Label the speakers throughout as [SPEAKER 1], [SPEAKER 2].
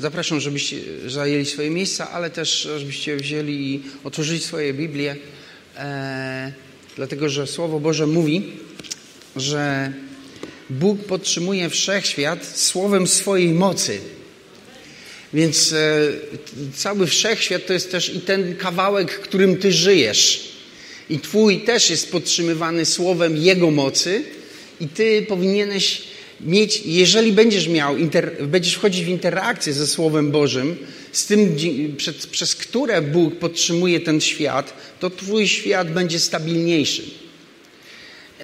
[SPEAKER 1] zapraszam, żebyście zajęli swoje miejsca, ale też żebyście wzięli i otworzyli swoje Biblię, e, dlatego że Słowo Boże mówi, że Bóg podtrzymuje wszechświat słowem swojej mocy. Więc e, cały wszechświat to jest też i ten kawałek, którym ty żyjesz. I twój też jest podtrzymywany słowem Jego mocy. I ty powinieneś mieć, jeżeli będziesz miał, inter, będziesz wchodzić w interakcję ze Słowem Bożym, z tym, przez, przez które Bóg podtrzymuje ten świat, to twój świat będzie stabilniejszy.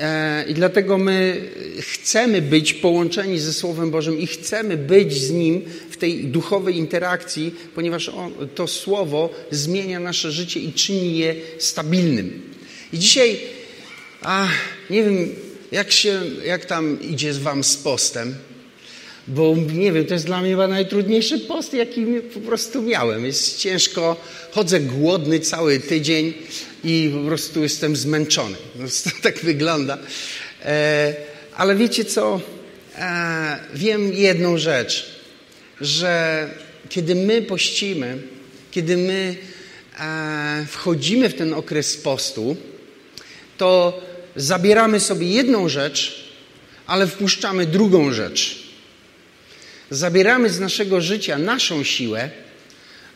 [SPEAKER 1] E, I dlatego my chcemy być połączeni ze Słowem Bożym i chcemy być z Nim w tej duchowej interakcji, ponieważ on, to Słowo zmienia nasze życie i czyni je stabilnym. I dzisiaj, a, nie wiem, jak, się, jak tam idzie Wam z postem, bo nie wiem, to jest dla mnie chyba najtrudniejszy post, jaki po prostu miałem. Jest ciężko, chodzę głodny cały tydzień i po prostu jestem zmęczony. To tak wygląda. E, ale wiecie co? E, wiem jedną rzecz, że kiedy my pościmy, kiedy my e, wchodzimy w ten okres postu, to zabieramy sobie jedną rzecz, ale wpuszczamy drugą rzecz. Zabieramy z naszego życia naszą siłę,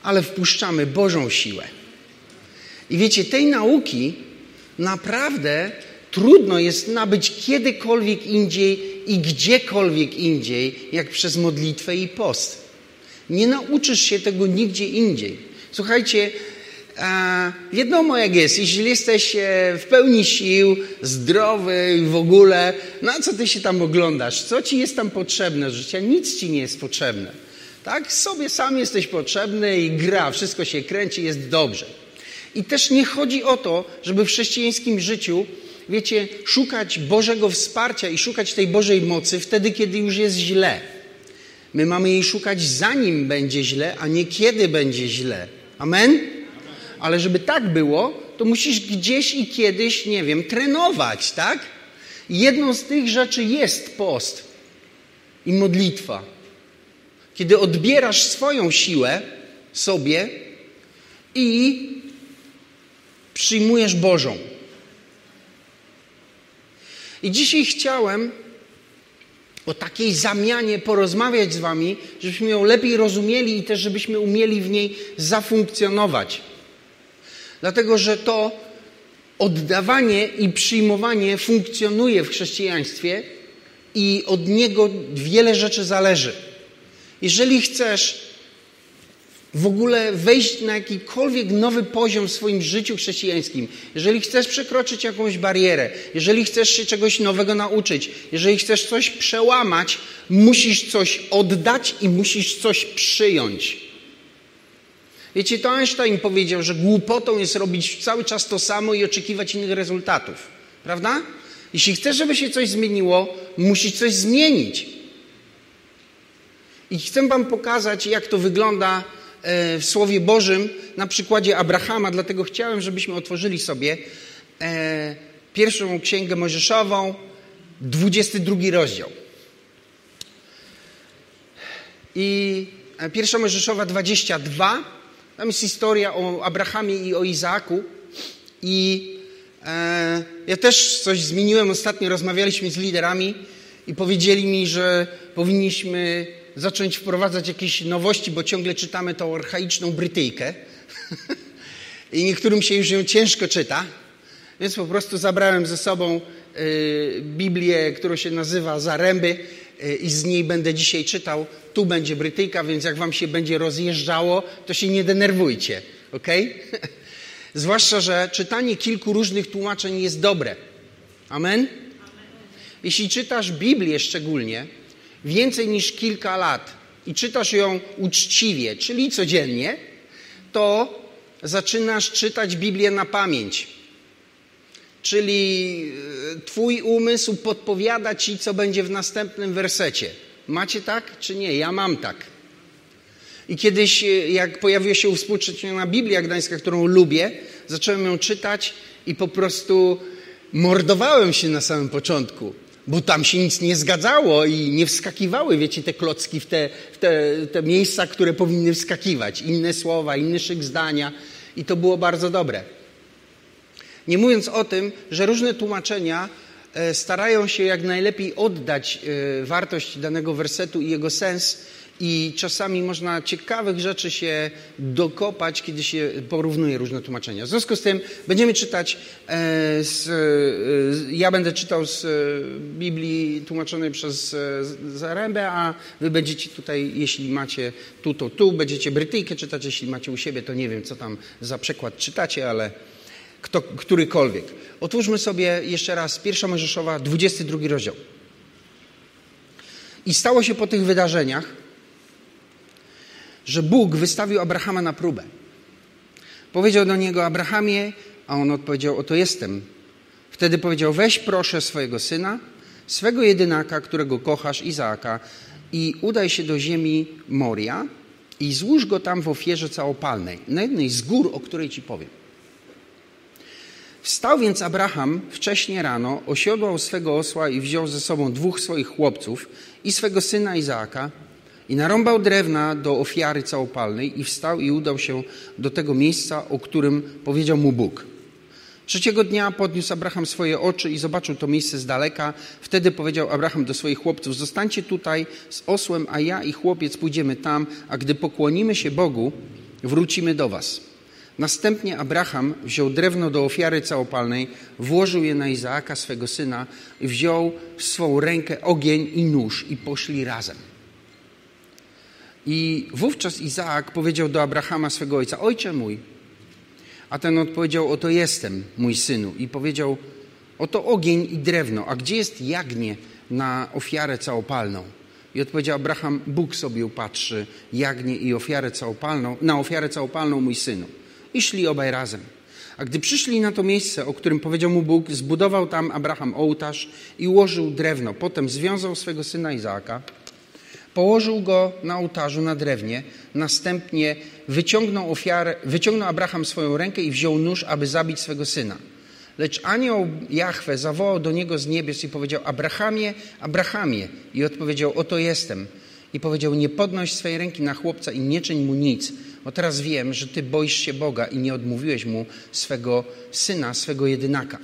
[SPEAKER 1] ale wpuszczamy Bożą siłę. I wiecie, tej nauki naprawdę trudno jest nabyć kiedykolwiek indziej i gdziekolwiek indziej, jak przez modlitwę i post. Nie nauczysz się tego nigdzie indziej. Słuchajcie, wiadomo jak jest, jeśli jesteś e, w pełni sił, zdrowy i w ogóle, na co ty się tam oglądasz? Co ci jest tam potrzebne życia? Nic ci nie jest potrzebne. Tak? Sobie sam jesteś potrzebny i gra, wszystko się kręci, jest dobrze. I też nie chodzi o to, żeby w chrześcijańskim życiu, wiecie, szukać Bożego wsparcia i szukać tej Bożej mocy wtedy, kiedy już jest źle. My mamy jej szukać zanim będzie źle, a nie kiedy będzie źle. Amen? Ale żeby tak było, to musisz gdzieś i kiedyś, nie wiem, trenować, tak? Jedną z tych rzeczy jest post i modlitwa. Kiedy odbierasz swoją siłę sobie i przyjmujesz Bożą. I dzisiaj chciałem o takiej zamianie porozmawiać z Wami, żebyśmy ją lepiej rozumieli i też żebyśmy umieli w niej zafunkcjonować. Dlatego, że to oddawanie i przyjmowanie funkcjonuje w chrześcijaństwie i od niego wiele rzeczy zależy. Jeżeli chcesz w ogóle wejść na jakikolwiek nowy poziom w swoim życiu chrześcijańskim, jeżeli chcesz przekroczyć jakąś barierę, jeżeli chcesz się czegoś nowego nauczyć, jeżeli chcesz coś przełamać, musisz coś oddać i musisz coś przyjąć. Wiecie, to Einstein powiedział, że głupotą jest robić cały czas to samo i oczekiwać innych rezultatów. Prawda? Jeśli chcesz, żeby się coś zmieniło, musisz coś zmienić. I chcę Wam pokazać, jak to wygląda e, w Słowie Bożym na przykładzie Abrahama, dlatego chciałem, żebyśmy otworzyli sobie e, pierwszą księgę Mojżeszową, 22 rozdział. I e, pierwsza Mojżeszowa 22 tam jest historia o Abrahamie i o Izaaku. I e, ja też coś zmieniłem ostatnio. Rozmawialiśmy z liderami i powiedzieli mi, że powinniśmy zacząć wprowadzać jakieś nowości, bo ciągle czytamy tą archaiczną Brytyjkę. I niektórym się już ją ciężko czyta. Więc po prostu zabrałem ze sobą y, Biblię, którą się nazywa Zaręby y, i z niej będę dzisiaj czytał tu będzie Brytyjka, więc jak wam się będzie rozjeżdżało, to się nie denerwujcie, ok? Zwłaszcza, że czytanie kilku różnych tłumaczeń jest dobre. Amen? Jeśli czytasz Biblię szczególnie więcej niż kilka lat i czytasz ją uczciwie, czyli codziennie, to zaczynasz czytać Biblię na pamięć. Czyli e, Twój umysł podpowiada Ci, co będzie w następnym wersecie. Macie tak czy nie? Ja mam tak. I kiedyś, e, jak pojawiła się współczytniona Biblia Gdańska, którą lubię, zacząłem ją czytać i po prostu mordowałem się na samym początku, bo tam się nic nie zgadzało i nie wskakiwały, wiecie, te klocki w te, w te, te miejsca, które powinny wskakiwać. Inne słowa, inny szyk zdania i to było bardzo dobre. Nie mówiąc o tym, że różne tłumaczenia starają się jak najlepiej oddać e, wartość danego wersetu i jego sens, i czasami można ciekawych rzeczy się dokopać, kiedy się porównuje różne tłumaczenia. W związku z tym będziemy czytać, e, z, ja będę czytał z Biblii tłumaczonej przez Zarębę, a wy będziecie tutaj, jeśli macie tu, to tu, będziecie Brytyjkę czytać, jeśli macie u siebie, to nie wiem, co tam za przekład czytacie, ale kto, którykolwiek. Otwórzmy sobie jeszcze raz pierwsza Mojżeszowa, 22 rozdział. I stało się po tych wydarzeniach, że Bóg wystawił Abrahama na próbę. Powiedział do niego Abrahamie, a on odpowiedział: Oto jestem. Wtedy powiedział: Weź proszę swojego syna, swego jedynaka, którego kochasz, Izaaka, i udaj się do ziemi Moria i złóż go tam w ofierze całopalnej, na jednej z gór, o której ci powiem. Wstał więc Abraham wcześnie rano, osiodłał swego osła i wziął ze sobą dwóch swoich chłopców i swego syna Izaaka i narąbał drewna do ofiary całopalnej i wstał i udał się do tego miejsca, o którym powiedział mu Bóg. Trzeciego dnia podniósł Abraham swoje oczy i zobaczył to miejsce z daleka. Wtedy powiedział Abraham do swoich chłopców: Zostańcie tutaj z osłem, a ja i chłopiec pójdziemy tam, a gdy pokłonimy się Bogu, wrócimy do was. Następnie Abraham wziął drewno do ofiary całopalnej, włożył je na Izaaka, swego syna, i wziął w swą rękę ogień i nóż i poszli razem. I wówczas Izaak powiedział do Abrahama, swego ojca: Ojcze mój. A ten odpowiedział: Oto jestem, mój synu. I powiedział: Oto ogień i drewno, a gdzie jest jagnię na ofiarę całopalną? I odpowiedział Abraham: Bóg sobie upatrzy jagnię i ofiarę całopalną, na ofiarę całopalną, mój synu. I szli obaj razem. A gdy przyszli na to miejsce, o którym powiedział mu Bóg, zbudował tam Abraham ołtarz i ułożył drewno. Potem związał swego syna Izaaka, położył go na ołtarzu na drewnie, następnie wyciągnął ofiarę, wyciągnął Abraham swoją rękę i wziął nóż, aby zabić swego syna. Lecz anioł Jahwe zawołał do niego z niebios i powiedział: Abrahamie, Abrahamie. I odpowiedział: Oto jestem. I powiedział: Nie podnoś swej ręki na chłopca i nie czyń mu nic bo teraz wiem, że Ty boisz się Boga i nie odmówiłeś Mu swego syna, swego jedynaka.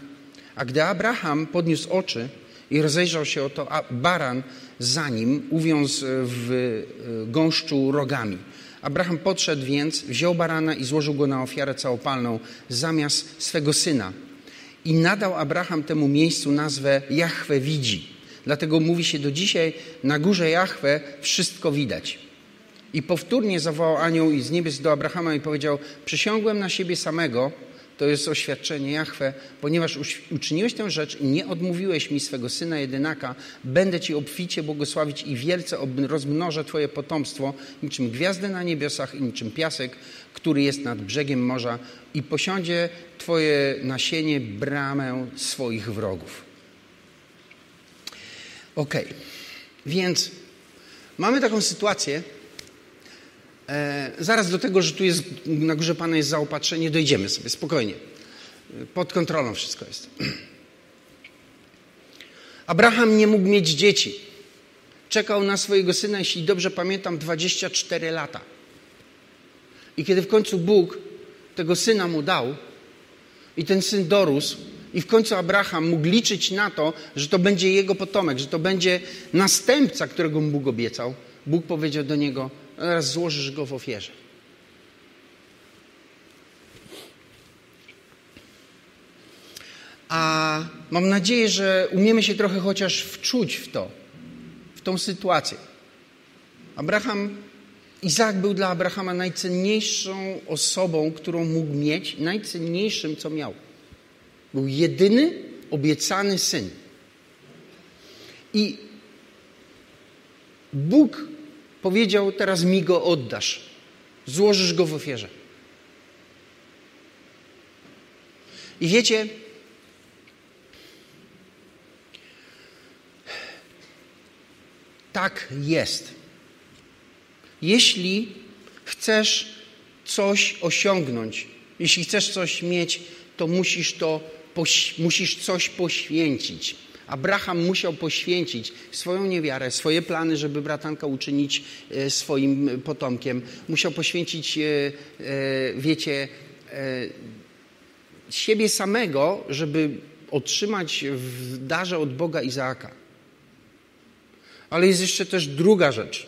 [SPEAKER 1] A gdy Abraham podniósł oczy i rozejrzał się oto, a baran za nim uwiązł w e, gąszczu rogami. Abraham podszedł więc, wziął barana i złożył go na ofiarę całopalną zamiast swego syna. I nadał Abraham temu miejscu nazwę Jahwe widzi. Dlatego mówi się do dzisiaj, na górze Jahwe wszystko widać. I powtórnie zawołał anioł z niebios do Abrahama i powiedział: Przysiągłem na siebie samego, to jest oświadczenie Jahwe, ponieważ uczyniłeś tę rzecz i nie odmówiłeś mi swego syna jedynaka, będę ci obficie błogosławić i wielce rozmnożę twoje potomstwo, niczym gwiazdy na niebiosach i niczym piasek, który jest nad brzegiem morza i posiądzie twoje nasienie bramę swoich wrogów. Ok, więc mamy taką sytuację, zaraz do tego, że tu jest na górze Pana jest zaopatrzenie, dojdziemy sobie spokojnie. Pod kontrolą wszystko jest. Abraham nie mógł mieć dzieci. Czekał na swojego syna, jeśli dobrze pamiętam, 24 lata. I kiedy w końcu Bóg tego syna mu dał, i ten syn dorósł, i w końcu Abraham mógł liczyć na to, że to będzie jego potomek, że to będzie następca, którego mu Bóg obiecał, Bóg powiedział do niego: Teraz złożysz go w ofierze. A mam nadzieję, że umiemy się trochę chociaż wczuć w to, w tą sytuację. Abraham, Izaak był dla Abrahama najcenniejszą osobą, którą mógł mieć, najcenniejszym, co miał. Był jedyny obiecany syn. I Bóg powiedział: Teraz mi go oddasz, złożysz go w ofierze. I wiecie, tak jest. Jeśli chcesz coś osiągnąć, jeśli chcesz coś mieć, to musisz to musisz coś poświęcić. Abraham musiał poświęcić swoją niewiarę, swoje plany, żeby bratanka uczynić e, swoim potomkiem. Musiał poświęcić, e, wiecie, siebie samego, żeby otrzymać w darze od Boga Izaaka. Ale jest jeszcze też druga rzecz.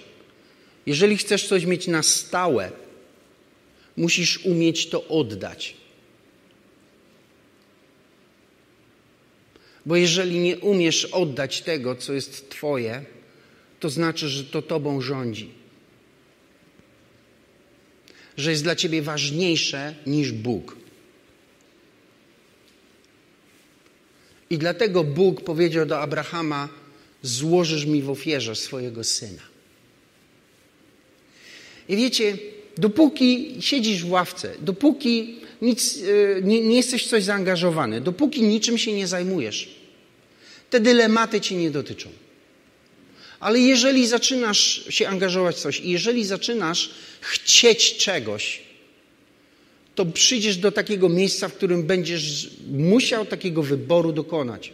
[SPEAKER 1] Jeżeli chcesz coś mieć na stałe, musisz umieć to oddać. Bo jeżeli nie umiesz oddać tego, co jest Twoje, to znaczy, że to Tobą rządzi. Że jest dla Ciebie ważniejsze niż Bóg. I dlatego Bóg powiedział do Abrahama: Złożysz mi w ofierze swojego syna. I wiecie, dopóki siedzisz w ławce, dopóki nic, e, nie, nie jesteś w coś zaangażowany, dopóki niczym się nie zajmujesz, te dylematy cię nie dotyczą. Ale jeżeli zaczynasz się angażować w coś i jeżeli zaczynasz chcieć czegoś, to przyjdziesz do takiego miejsca, w którym będziesz musiał takiego wyboru dokonać.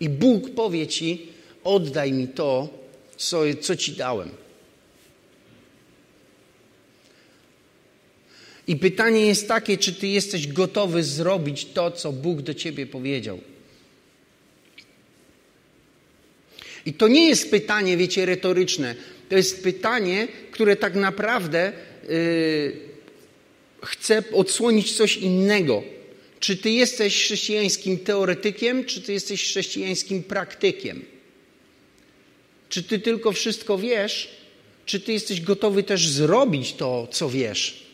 [SPEAKER 1] I Bóg powie ci: oddaj mi to, co, co ci dałem. I pytanie jest takie, czy ty jesteś gotowy zrobić to, co Bóg do ciebie powiedział. I to nie jest pytanie, wiecie, retoryczne. To jest pytanie, które tak naprawdę yy, chce odsłonić coś innego. Czy ty jesteś chrześcijańskim teoretykiem, czy ty jesteś chrześcijańskim praktykiem? Czy ty tylko wszystko wiesz, czy ty jesteś gotowy też zrobić to, co wiesz?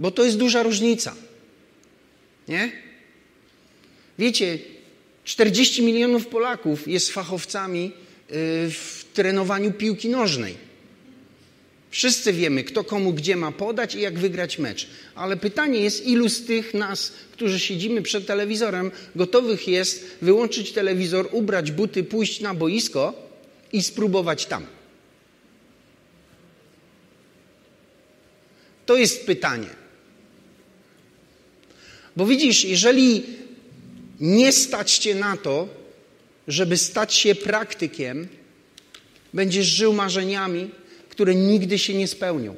[SPEAKER 1] Bo to jest duża różnica. Nie? Wiecie, 40 milionów Polaków jest fachowcami y, w trenowaniu piłki nożnej. Wszyscy wiemy, kto komu gdzie ma podać i jak wygrać mecz. Ale pytanie jest, ilu z tych nas, którzy siedzimy przed telewizorem, gotowych jest wyłączyć telewizor, ubrać buty, pójść na boisko i spróbować tam. To jest pytanie. Bo widzisz, jeżeli nie stać cię na to, żeby stać się praktykiem, będziesz żył marzeniami, które nigdy się nie spełnią.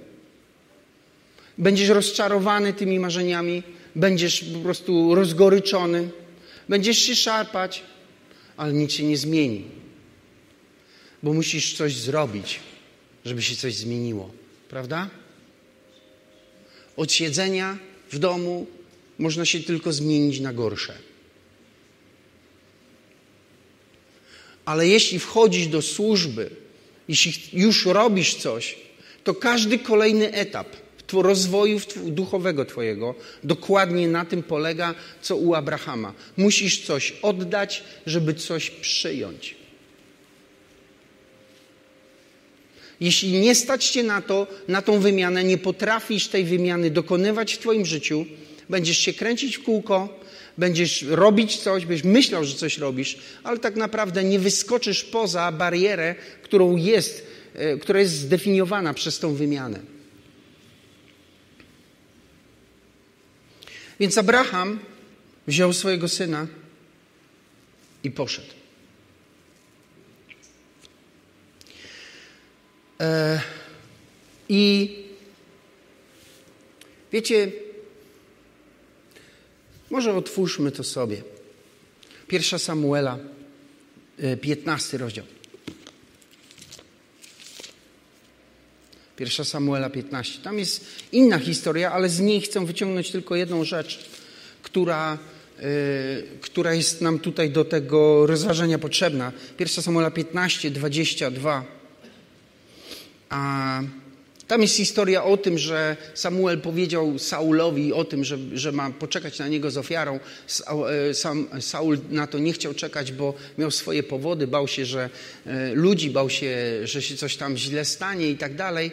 [SPEAKER 1] Będziesz rozczarowany tymi marzeniami, będziesz po prostu rozgoryczony, będziesz się szarpać, ale nic się nie zmieni. Bo musisz coś zrobić, żeby się coś zmieniło. Prawda? Od siedzenia w domu można się tylko zmienić na gorsze. Ale jeśli wchodzisz do służby, jeśli już robisz coś, to każdy kolejny etap rozwoju duchowego Twojego dokładnie na tym polega, co u Abrahama. Musisz coś oddać, żeby coś przyjąć. Jeśli nie stać Cię na to, na tą wymianę, nie potrafisz tej wymiany dokonywać w Twoim życiu, będziesz się kręcić w kółko, będziesz robić coś, będziesz myślał, że coś robisz, ale tak naprawdę nie wyskoczysz poza barierę, którą jest, e, która jest zdefiniowana przez tą wymianę. Więc Abraham wziął swojego syna i poszedł. E, I wiecie, może otwórzmy to sobie. Pierwsza Samuela, 15 e, rozdział. Pierwsza Samuela 15. Tam jest inna historia, ale z niej chcę wyciągnąć tylko jedną rzecz, która, yy, która jest nam tutaj do tego rozważania potrzebna. Pierwsza Samuela 15, 22. A tam jest historia o tym, że Samuel powiedział Saulowi o tym, że, że ma poczekać na niego z ofiarą. E, sam Saul na to nie chciał czekać, bo miał swoje powody, bał się, że e, ludzi, bał się, że się coś tam źle stanie i tak dalej.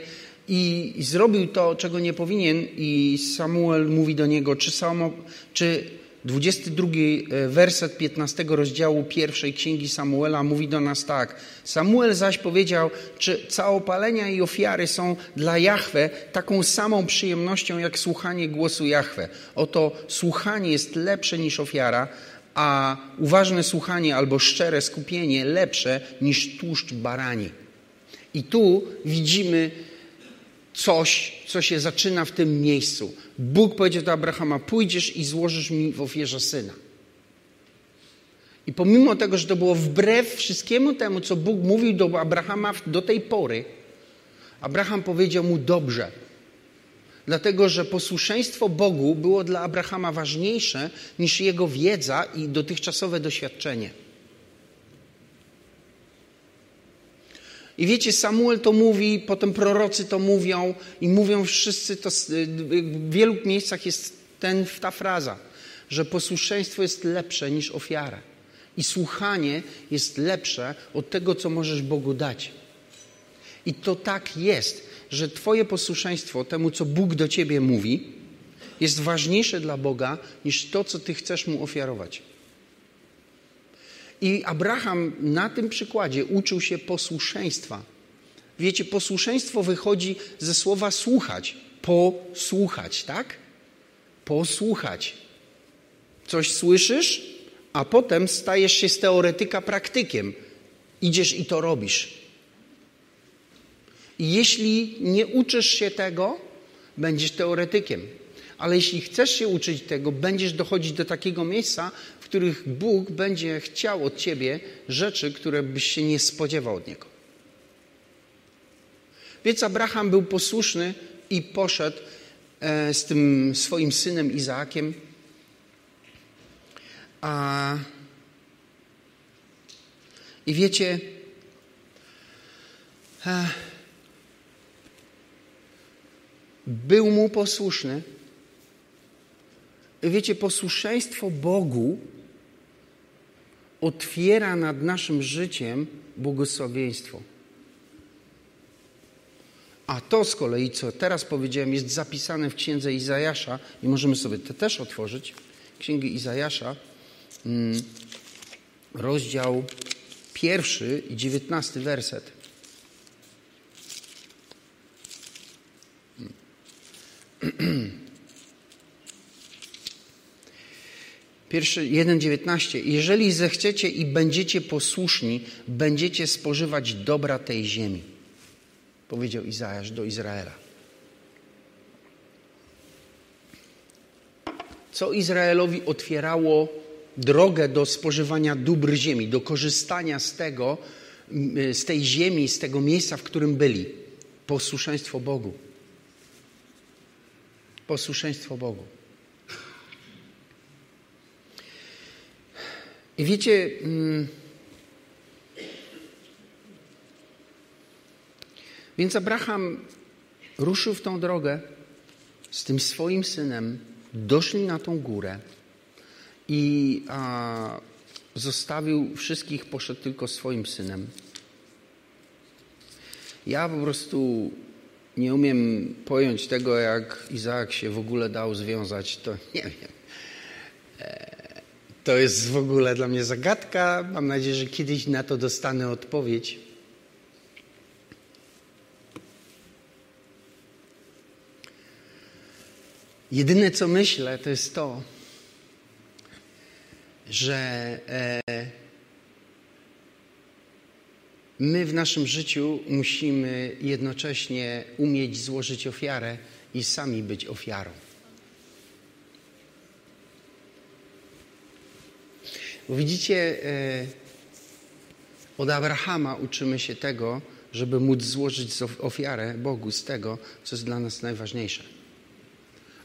[SPEAKER 1] I, I zrobił to, czego nie powinien, i Samuel mówi do niego, czy, samo, czy 22 e, werset 15 rozdziału pierwszej księgi Samuela mówi do nas tak. Samuel zaś powiedział, czy całopalenia i ofiary są dla Jahwe taką samą przyjemnością jak słuchanie głosu Jahwe. Oto słuchanie jest lepsze niż ofiara, a uważne słuchanie albo szczere skupienie lepsze niż tłuszcz barani. I tu widzimy coś, co się zaczyna w tym miejscu. Bóg powiedział do Abrahama: Pójdziesz i złożysz mi w ofierze syna. I pomimo tego, że to było wbrew wszystkiemu temu, co Bóg mówił do Abrahama do tej pory, Abraham powiedział mu dobrze. Dlatego, że posłuszeństwo Bogu było dla Abrahama ważniejsze niż jego wiedza i dotychczasowe doświadczenie. I wiecie, Samuel to mówi, potem prorocy to mówią i mówią wszyscy to, w wielu miejscach jest ten, ta fraza, że posłuszeństwo jest lepsze niż ofiara. I słuchanie jest lepsze od tego, co możesz Bogu dać. I to tak jest, że Twoje posłuszeństwo temu, co Bóg do Ciebie mówi, jest ważniejsze dla Boga niż to, co Ty chcesz Mu ofiarować. I Abraham na tym przykładzie uczył się posłuszeństwa. Wiecie, posłuszeństwo wychodzi ze słowa słuchać. Posłuchać, tak? Posłuchać. Coś słyszysz, a potem stajesz się z teoretyka praktykiem. Idziesz i to robisz. I jeśli nie uczysz się tego, będziesz teoretykiem. Ale jeśli chcesz się uczyć tego, będziesz dochodzić do takiego miejsca, których Bóg będzie chciał od ciebie rzeczy, które byś się nie spodziewał od Niego. Więc Abraham był posłuszny i poszedł e, z tym swoim synem Izaakiem. A... I wiecie, e, był mu posłuszny. Wiecie, posłuszeństwo Bogu otwiera nad naszym życiem błogosławieństwo. A to z kolei, co teraz powiedziałem, jest zapisane w księdze Izajasza i możemy sobie to też otworzyć. Księgi Izajasza, mm, rozdział pierwszy i dziewiętnasty werset. Pierwszy 1,19. Jeżeli zechcecie i będziecie posłuszni, będziecie spożywać dobra tej ziemi. Powiedział Izajasz do Izraela. Co Izraelowi otwierało drogę do spożywania dóbr ziemi, do korzystania z tego, z tej ziemi, z tego miejsca, w którym byli? Posłuszeństwo Bogu posłuszeństwo Bogu. I wiecie, mm, więc Abraham ruszył w tą drogę z tym swoim synem, doszli na tą górę i a, zostawił wszystkich, poszedł tylko swoim synem. Ja po prostu nie umiem pojąć tego, jak Izaak się w ogóle dał związać, to nie wiem. To jest w ogóle dla mnie zagadka. Mam nadzieję, że kiedyś na to dostanę odpowiedź. Jedyne co myślę, to jest to, że e, My w naszym życiu musimy jednocześnie umieć złożyć ofiarę i sami być ofiarą. Widzicie, e, od Abrahama uczymy się tego, żeby móc złożyć ofiarę Bogu z tego, co jest dla nas najważniejsze.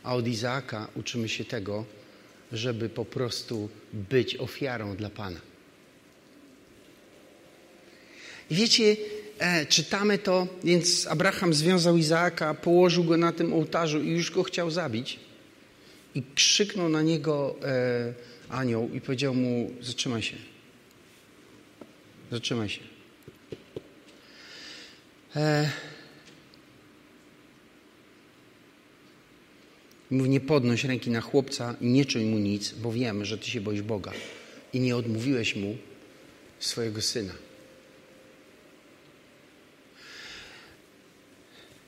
[SPEAKER 1] A od Izaaka uczymy się tego, żeby po prostu być ofiarą dla Pana. I wiecie, e, czytamy to, więc Abraham związał Izaaka, położył go na tym ołtarzu i już go chciał zabić. I krzyknął na niego e, anioł i powiedział mu: Zatrzymaj się. Zatrzymaj się. E, Mówi, nie podnoś ręki na chłopca i nie czuj mu nic, bo wiem, że ty się boisz Boga. I nie odmówiłeś mu swojego syna.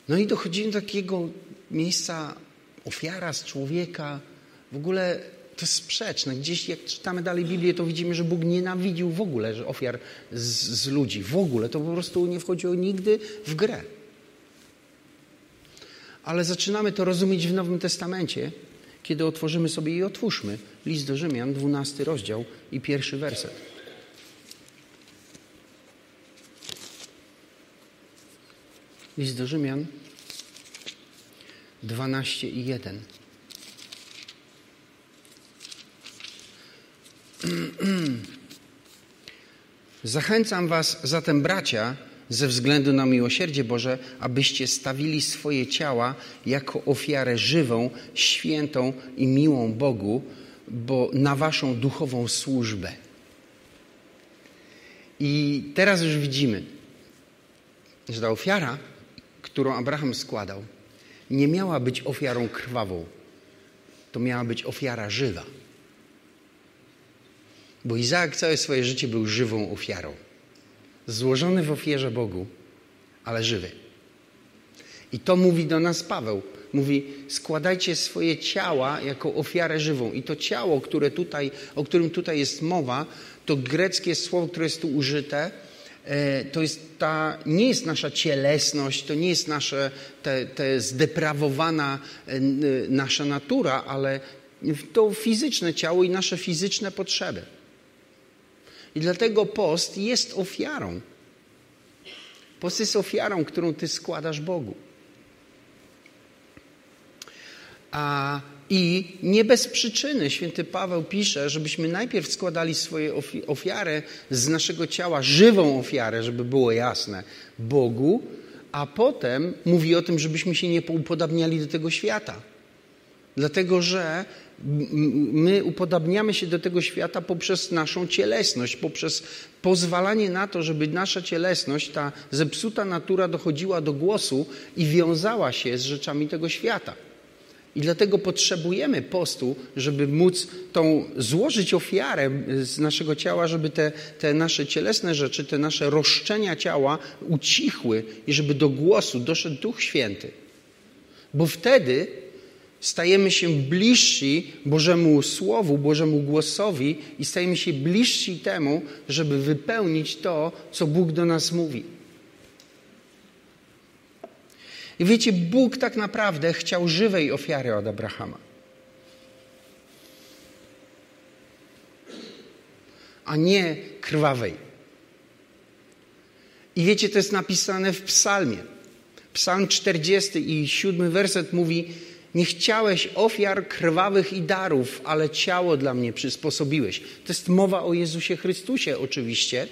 [SPEAKER 1] No i dochodzimy do takiego miejsca, ofiara z człowieka. W ogóle to jest sprzeczne. Gdzieś jak czytamy dalej Biblię, to widzimy, że Bóg nienawidził w ogóle że ofiar z, z ludzi. W ogóle. To po prostu nie wchodziło nigdy w grę. Ale zaczynamy to rozumieć w Nowym Testamencie, kiedy otworzymy sobie i otwórzmy list do Rzymian, 12 rozdział i pierwszy werset. List do Rzymian 12 i 1. Zachęcam Was zatem, bracia, ze względu na miłosierdzie Boże, abyście stawili swoje ciała jako ofiarę żywą, świętą i miłą Bogu, bo na Waszą duchową służbę. I teraz już widzimy, że ta ofiara, którą Abraham składał, nie miała być ofiarą krwawą. To miała być ofiara żywa. Bo Izaak całe swoje życie był żywą ofiarą. Złożony w ofierze Bogu, ale żywy. I to mówi do nas Paweł. Mówi, składajcie swoje ciała jako ofiarę żywą. I to ciało, które tutaj, o którym tutaj jest mowa, to greckie słowo, które jest tu użyte, e, to jest ta, nie jest nasza cielesność, to nie jest nasze, te, te zdeprawowana e, nasza natura, ale to fizyczne ciało i nasze fizyczne potrzeby. I dlatego post jest ofiarą. Post jest ofiarą, którą ty składasz Bogu. A, I nie bez przyczyny święty Paweł pisze, żebyśmy najpierw składali swoje ofiary z naszego ciała, żywą ofiarę, żeby było jasne, Bogu, a potem mówi o tym, żebyśmy się nie upodabniali do tego świata. Dlatego, że my upodabniamy się do tego świata poprzez naszą cielesność, poprzez pozwalanie na to, żeby nasza cielesność, ta zepsuta natura dochodziła do głosu i wiązała się z rzeczami tego świata. I dlatego potrzebujemy postu, żeby móc tą złożyć ofiarę z naszego ciała, żeby te, te nasze cielesne rzeczy, te nasze roszczenia ciała ucichły i żeby do głosu doszedł Duch Święty. Bo wtedy stajemy się bliżsi Bożemu Słowu, Bożemu głosowi i stajemy się bliżsi temu, żeby wypełnić to, co Bóg do nas mówi. I wiecie, Bóg tak naprawdę chciał żywej ofiary od Abrahama. A nie krwawej. I wiecie, to jest napisane w Psalmie. Psalm 40 i 7 werset mówi: nie chciałeś ofiar krwawych i darów, ale ciało dla mnie przysposobiłeś. To jest mowa o Jezusie Chrystusie, oczywiście.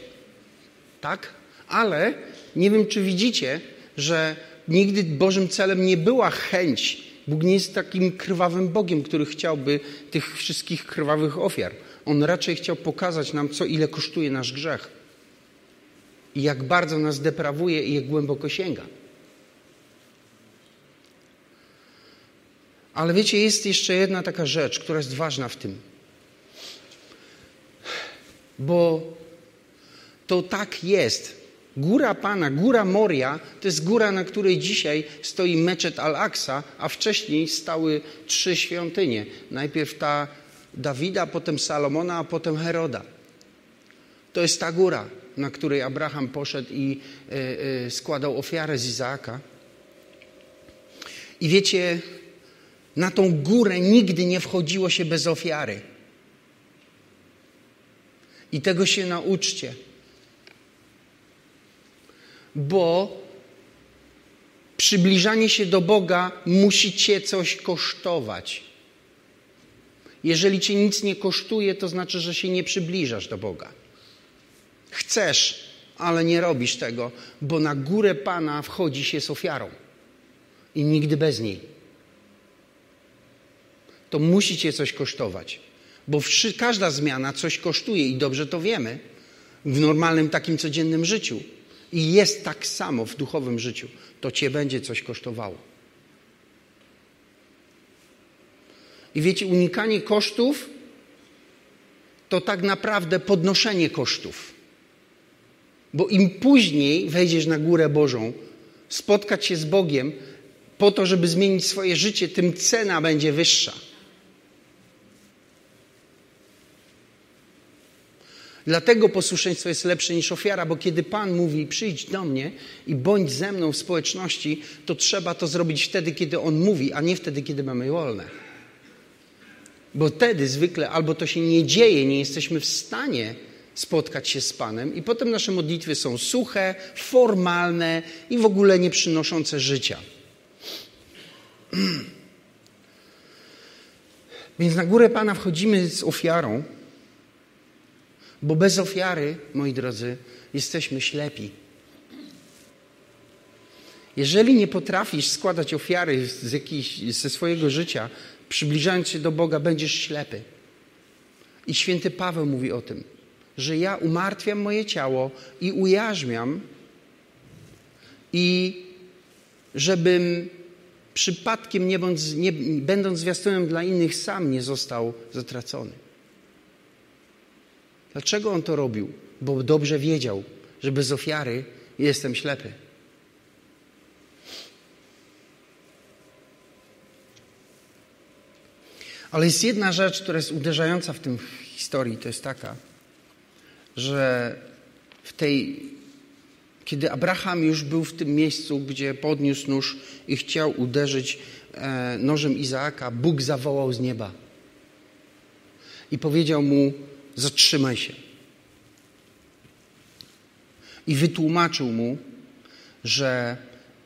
[SPEAKER 1] Tak? Ale nie wiem, czy widzicie, że nigdy Bożym celem nie była chęć. Bóg nie jest takim krwawym Bogiem, który chciałby tych wszystkich krwawych ofiar. On raczej chciał pokazać nam, co ile kosztuje nasz grzech i jak bardzo nas deprawuje i jak głęboko sięga. Ale wiecie, jest jeszcze jedna taka rzecz, która jest ważna w tym. Bo to tak jest. Góra Pana, góra Moria, to jest góra, na której dzisiaj stoi meczet Al-Aqsa, a wcześniej stały trzy świątynie. Najpierw ta Dawida, potem Salomona, a potem Heroda. To jest ta góra, na której Abraham poszedł i y, y, składał ofiarę z Izaaka. I wiecie, na tą górę nigdy nie wchodziło się bez ofiary. I tego się nauczcie. Bo przybliżanie się do Boga musi cię coś kosztować. Jeżeli cię nic nie kosztuje, to znaczy, że się nie przybliżasz do Boga. Chcesz, ale nie robisz tego, bo na górę Pana wchodzi się z ofiarą i nigdy bez niej to musi cię coś kosztować. Bo każda zmiana coś kosztuje i dobrze to wiemy w normalnym takim codziennym życiu. I jest tak samo w duchowym życiu. To cię będzie coś kosztowało. I wiecie, unikanie kosztów to tak naprawdę podnoszenie kosztów. Bo im później wejdziesz na górę Bożą, spotkać się z Bogiem po to, żeby zmienić swoje życie, tym cena będzie wyższa. Dlatego posłuszeństwo jest lepsze niż ofiara, bo kiedy Pan mówi przyjdź do mnie i bądź ze mną w społeczności, to trzeba to zrobić wtedy, kiedy On mówi, a nie wtedy, kiedy mamy wolne. Bo wtedy zwykle albo to się nie dzieje, nie jesteśmy w stanie spotkać się z Panem i potem nasze modlitwy są suche, formalne i w ogóle nie przynoszące życia. Więc na górę Pana wchodzimy z ofiarą, bo bez ofiary, moi drodzy, jesteśmy ślepi. Jeżeli nie potrafisz składać ofiary z jakiejś, ze swojego życia, przybliżając się do Boga, będziesz ślepy. I święty Paweł mówi o tym, że ja umartwiam moje ciało i ujarzmiam, i żebym przypadkiem, nie bądź, nie, będąc zwiastunem dla innych, sam nie został zatracony. Dlaczego on to robił? Bo dobrze wiedział, że bez ofiary jestem ślepy. Ale jest jedna rzecz, która jest uderzająca w tym historii, to jest taka, że w tej, kiedy Abraham już był w tym miejscu, gdzie podniósł nóż i chciał uderzyć e, nożem Izaaka, Bóg zawołał z nieba i powiedział mu: Zatrzymaj się. I wytłumaczył mu, że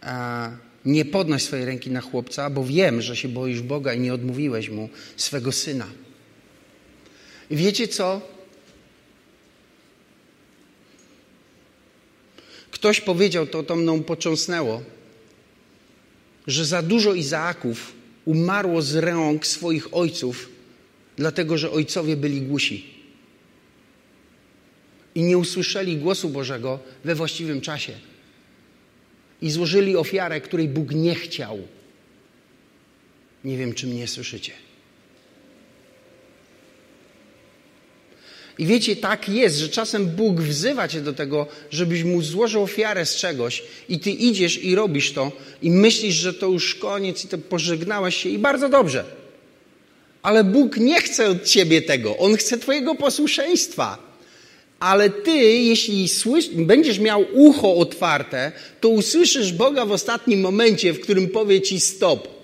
[SPEAKER 1] e, nie podnoś swojej ręki na chłopca, bo wiem, że się boisz Boga i nie odmówiłeś mu swego syna. I wiecie co? Ktoś powiedział, to, to mną począsnęło, że za dużo Izaaków umarło z rąk swoich ojców, dlatego że ojcowie byli głusi i nie usłyszeli głosu Bożego we właściwym czasie i złożyli ofiarę, której Bóg nie chciał. Nie wiem, czy mnie słyszycie. I wiecie, tak jest, że czasem Bóg wzywa cię do tego, żebyś mu złożył ofiarę z czegoś i ty idziesz i robisz to i myślisz, że to już koniec i to pożegnałeś się i bardzo dobrze. Ale Bóg nie chce od ciebie tego. On chce twojego posłuszeństwa. Ale ty, jeśli słysz, będziesz miał ucho otwarte, to usłyszysz Boga w ostatnim momencie, w którym powie ci stop.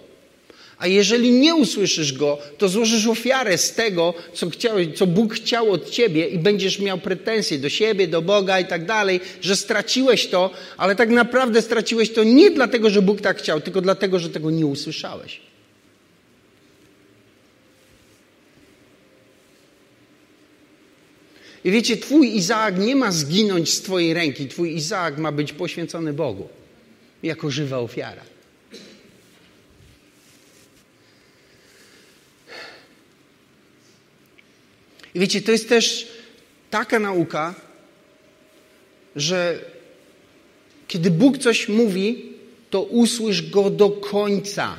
[SPEAKER 1] A jeżeli nie usłyszysz Go, to złożysz ofiarę z tego, co, chciał, co Bóg chciał od ciebie i będziesz miał pretensje do siebie, do Boga i tak dalej, że straciłeś to, ale tak naprawdę straciłeś to nie dlatego, że Bóg tak chciał, tylko dlatego, że tego nie usłyszałeś. I wiecie, twój Izaak nie ma zginąć z twojej ręki. Twój Izaak ma być poświęcony Bogu jako żywa ofiara. I wiecie, to jest też taka nauka, że kiedy Bóg coś mówi, to usłysz go do końca,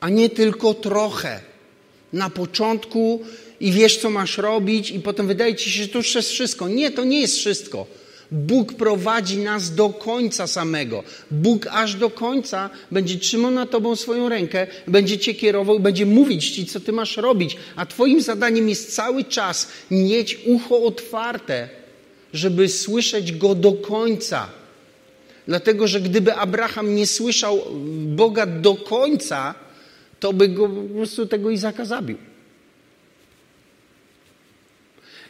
[SPEAKER 1] a nie tylko trochę. Na początku i wiesz, co masz robić, i potem wydaje ci się, że to już jest wszystko. Nie, to nie jest wszystko. Bóg prowadzi nas do końca samego. Bóg aż do końca będzie trzymał na tobą swoją rękę, będzie cię kierował, będzie mówić ci, co ty masz robić. A twoim zadaniem jest cały czas mieć ucho otwarte, żeby słyszeć go do końca. Dlatego, że gdyby Abraham nie słyszał Boga do końca, to by go po prostu tego Izaka zabił.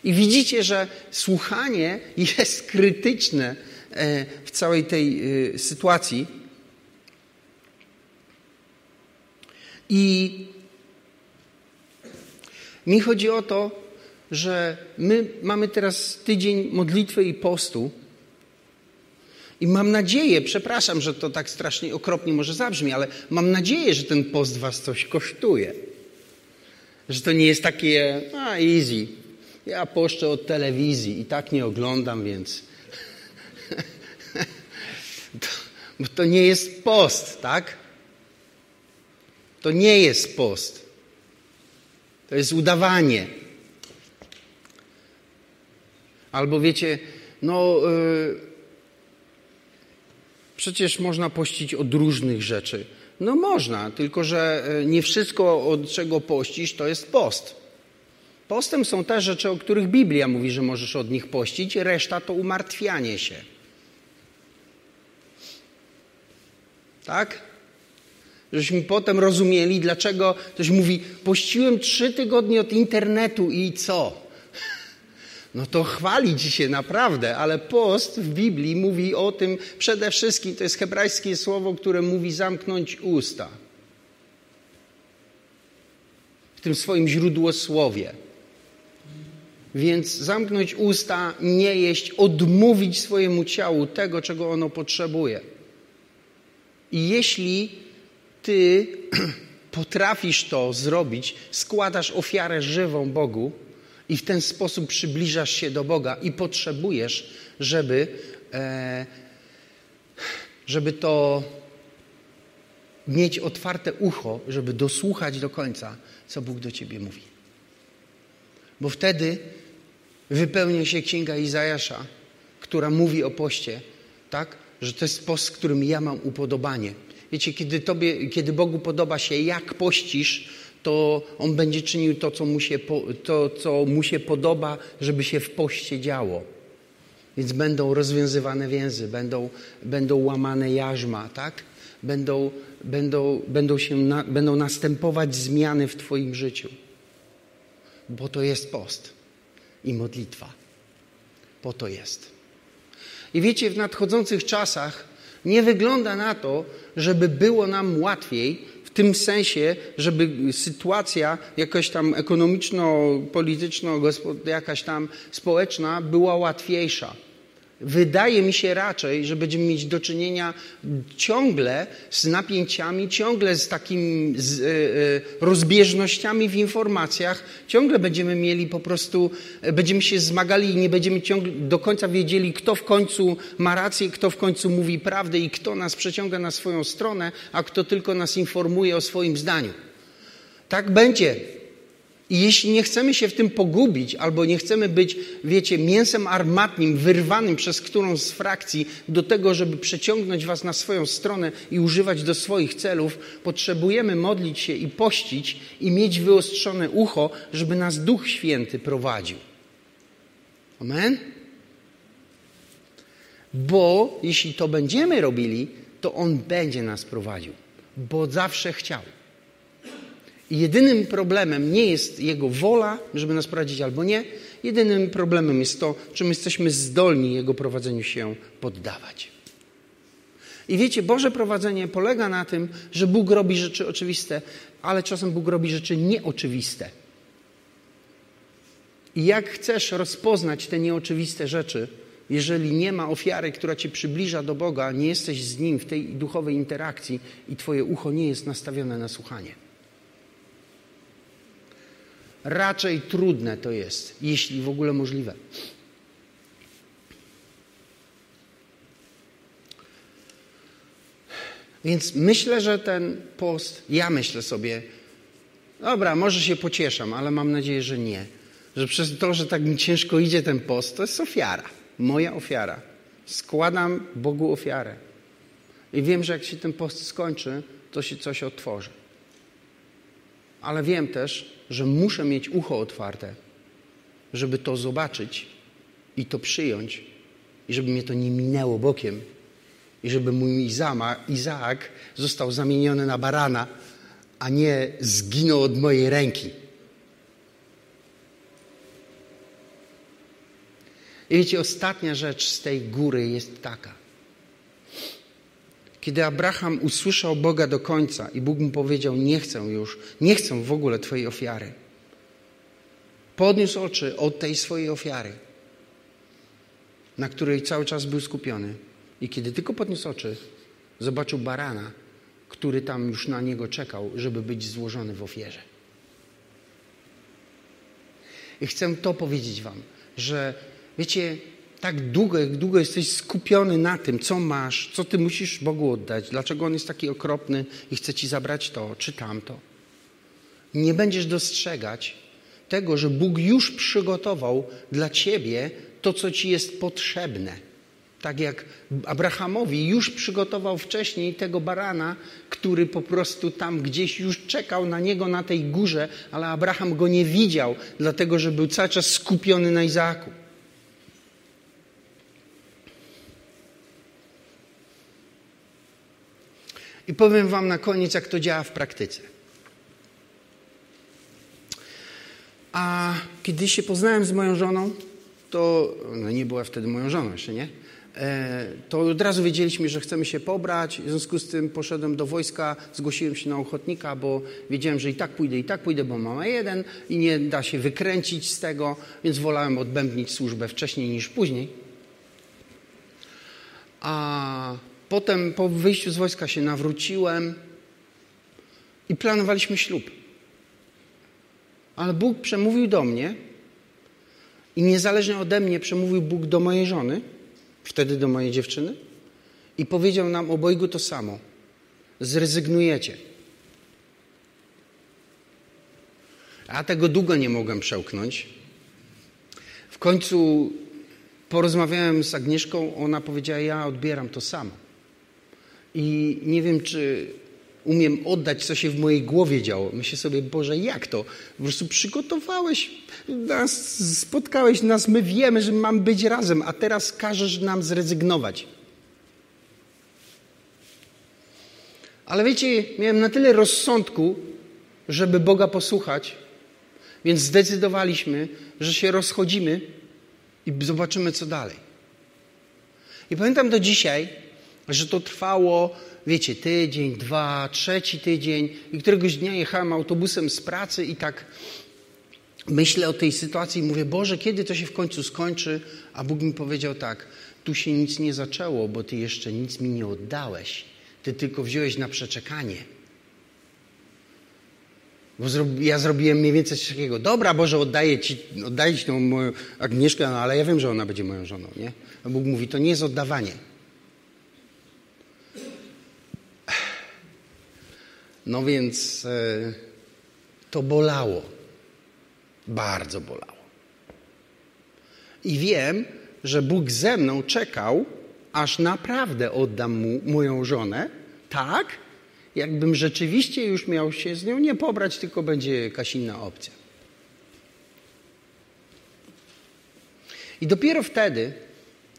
[SPEAKER 1] I widzicie, że słuchanie jest krytyczne e, w całej tej e, sytuacji. I mi chodzi o to, że my mamy teraz tydzień modlitwy i postu. I mam nadzieję, przepraszam, że to tak strasznie okropnie może zabrzmi, ale mam nadzieję, że ten post was coś kosztuje. Że to nie jest takie, a easy, ja poszczę od telewizji i tak nie oglądam, więc. to, bo to nie jest post, tak? To nie jest post. To jest udawanie. Albo wiecie, no. Yy, przecież można pościć od różnych rzeczy. No można, tylko że y, nie wszystko, od czego pościsz, to jest post. Postem są te rzeczy, o których Biblia mówi, że możesz od nich pościć, reszta to umartwianie się. Tak? Żeśmy potem rozumieli, dlaczego ktoś mówi, pościłem trzy tygodnie od internetu i co? No to chwali ci się naprawdę, ale post w Biblii mówi o tym przede wszystkim, to jest hebrajskie słowo, które mówi zamknąć usta. W tym swoim źródłosłowie. Więc zamknąć usta, nie jeść, odmówić swojemu ciału tego, czego ono potrzebuje. I jeśli ty potrafisz to zrobić, składasz ofiarę żywą Bogu i w ten sposób przybliżasz się do Boga i potrzebujesz, żeby, e, żeby to mieć otwarte ucho, żeby dosłuchać do końca, co Bóg do ciebie mówi. Bo wtedy wypełnia się księga Izajasza, która mówi o poście, tak? Że to jest post, z którym ja mam upodobanie. Wiecie, kiedy, tobie, kiedy Bogu podoba się, jak pościsz, to On będzie czynił to co, mu się, to, co mu się podoba, żeby się w poście działo. Więc będą rozwiązywane więzy, będą, będą łamane jarzma, tak? Będą, będą, będą, się na, będą następować zmiany w Twoim życiu. Bo to jest post i modlitwa. Po to jest. I wiecie, w nadchodzących czasach nie wygląda na to, żeby było nam łatwiej, tym sensie, żeby sytuacja jakaś tam ekonomiczno-polityczno, jakaś tam społeczna była łatwiejsza. Wydaje mi się raczej, że będziemy mieć do czynienia ciągle z napięciami, ciągle z takimi z, y, rozbieżnościami w informacjach, ciągle będziemy mieli po prostu, będziemy się zmagali i nie będziemy ciągle do końca wiedzieli, kto w końcu ma rację, kto w końcu mówi prawdę i kto nas przeciąga na swoją stronę, a kto tylko nas informuje o swoim zdaniu. Tak będzie. I jeśli nie chcemy się w tym pogubić, albo nie chcemy być, wiecie, mięsem armatnim, wyrwanym przez którąś z frakcji do tego, żeby przeciągnąć was na swoją stronę i używać do swoich celów, potrzebujemy modlić się i pościć i mieć wyostrzone ucho, żeby nas Duch Święty prowadził. Amen? Bo jeśli to będziemy robili, to On będzie nas prowadził, bo zawsze chciał. Jedynym problemem nie jest Jego wola, żeby nas prowadzić albo nie. Jedynym problemem jest to, czy my jesteśmy zdolni Jego prowadzeniu się poddawać. I wiecie, Boże prowadzenie polega na tym, że Bóg robi rzeczy oczywiste, ale czasem Bóg robi rzeczy nieoczywiste. I jak chcesz rozpoznać te nieoczywiste rzeczy, jeżeli nie ma ofiary, która cię przybliża do Boga, nie jesteś z Nim w tej duchowej interakcji i twoje ucho nie jest nastawione na słuchanie. Raczej trudne to jest, jeśli w ogóle możliwe. Więc myślę, że ten post, ja myślę sobie, dobra, może się pocieszam, ale mam nadzieję, że nie. Że przez to, że tak mi ciężko idzie ten post, to jest ofiara. Moja ofiara. Składam Bogu ofiarę. I wiem, że jak się ten post skończy, to się coś otworzy. Ale wiem też, że muszę mieć ucho otwarte, żeby to zobaczyć i to przyjąć, i żeby mnie to nie minęło bokiem, i żeby mój Izaak został zamieniony na barana, a nie zginął od mojej ręki. I wiecie, ostatnia rzecz z tej góry jest taka. Kiedy Abraham usłyszał Boga do końca i Bóg mu powiedział: Nie chcę już, nie chcę w ogóle Twojej ofiary, podniósł oczy od tej swojej ofiary, na której cały czas był skupiony. I kiedy tylko podniósł oczy, zobaczył barana, który tam już na niego czekał, żeby być złożony w ofierze. I chcę to powiedzieć Wam, że wiecie, tak długo, jak długo jesteś skupiony na tym, co masz, co ty musisz Bogu oddać, dlaczego On jest taki okropny i chce ci zabrać to czy tamto, nie będziesz dostrzegać tego, że Bóg już przygotował dla ciebie to, co ci jest potrzebne. Tak jak Abrahamowi już przygotował wcześniej tego barana, który po prostu tam gdzieś już czekał na niego na tej górze, ale Abraham go nie widział, dlatego że był cały czas skupiony na Izaaku. I powiem Wam na koniec, jak to działa w praktyce. A kiedy się poznałem z moją żoną, to no nie była wtedy moją żoną jeszcze, nie? E, to od razu wiedzieliśmy, że chcemy się pobrać. W związku z tym poszedłem do wojska, zgłosiłem się na ochotnika, bo wiedziałem, że i tak pójdę, i tak pójdę, bo mam jeden i nie da się wykręcić z tego, więc wolałem odbębnić służbę wcześniej niż później. A potem po wyjściu z wojska się nawróciłem i planowaliśmy ślub. Ale Bóg przemówił do mnie i niezależnie ode mnie przemówił Bóg do mojej żony, wtedy do mojej dziewczyny, i powiedział nam obojgu to samo. Zrezygnujecie. A tego długo nie mogłem przełknąć. W końcu porozmawiałem z Agnieszką, ona powiedziała, ja odbieram to samo. I nie wiem, czy umiem oddać, co się w mojej głowie działo. Myślę sobie, Boże, jak to? Po prostu przygotowałeś nas, spotkałeś nas, my wiemy, że mamy być razem, a teraz każesz nam zrezygnować. Ale wiecie, miałem na tyle rozsądku, żeby Boga posłuchać, więc zdecydowaliśmy, że się rozchodzimy i zobaczymy, co dalej. I pamiętam do dzisiaj, że to trwało wiecie, tydzień, dwa, trzeci tydzień i któregoś dnia jechałem autobusem z pracy i tak myślę o tej sytuacji i mówię, Boże, kiedy to się w końcu skończy? A Bóg mi powiedział tak, tu się nic nie zaczęło, bo Ty jeszcze nic mi nie oddałeś. Ty tylko wziąłeś na przeczekanie. Bo ja zrobiłem mniej więcej coś takiego. Dobra, Boże, oddaję Ci, oddaję ci tą moją Agnieszkę, no, ale ja wiem, że ona będzie moją żoną, nie? A Bóg mówi, to nie jest oddawanie. No więc e, to bolało. Bardzo bolało. I wiem, że Bóg ze mną czekał, aż naprawdę oddam mu moją żonę, tak, jakbym rzeczywiście już miał się z nią nie pobrać, tylko będzie jakaś inna opcja. I dopiero wtedy,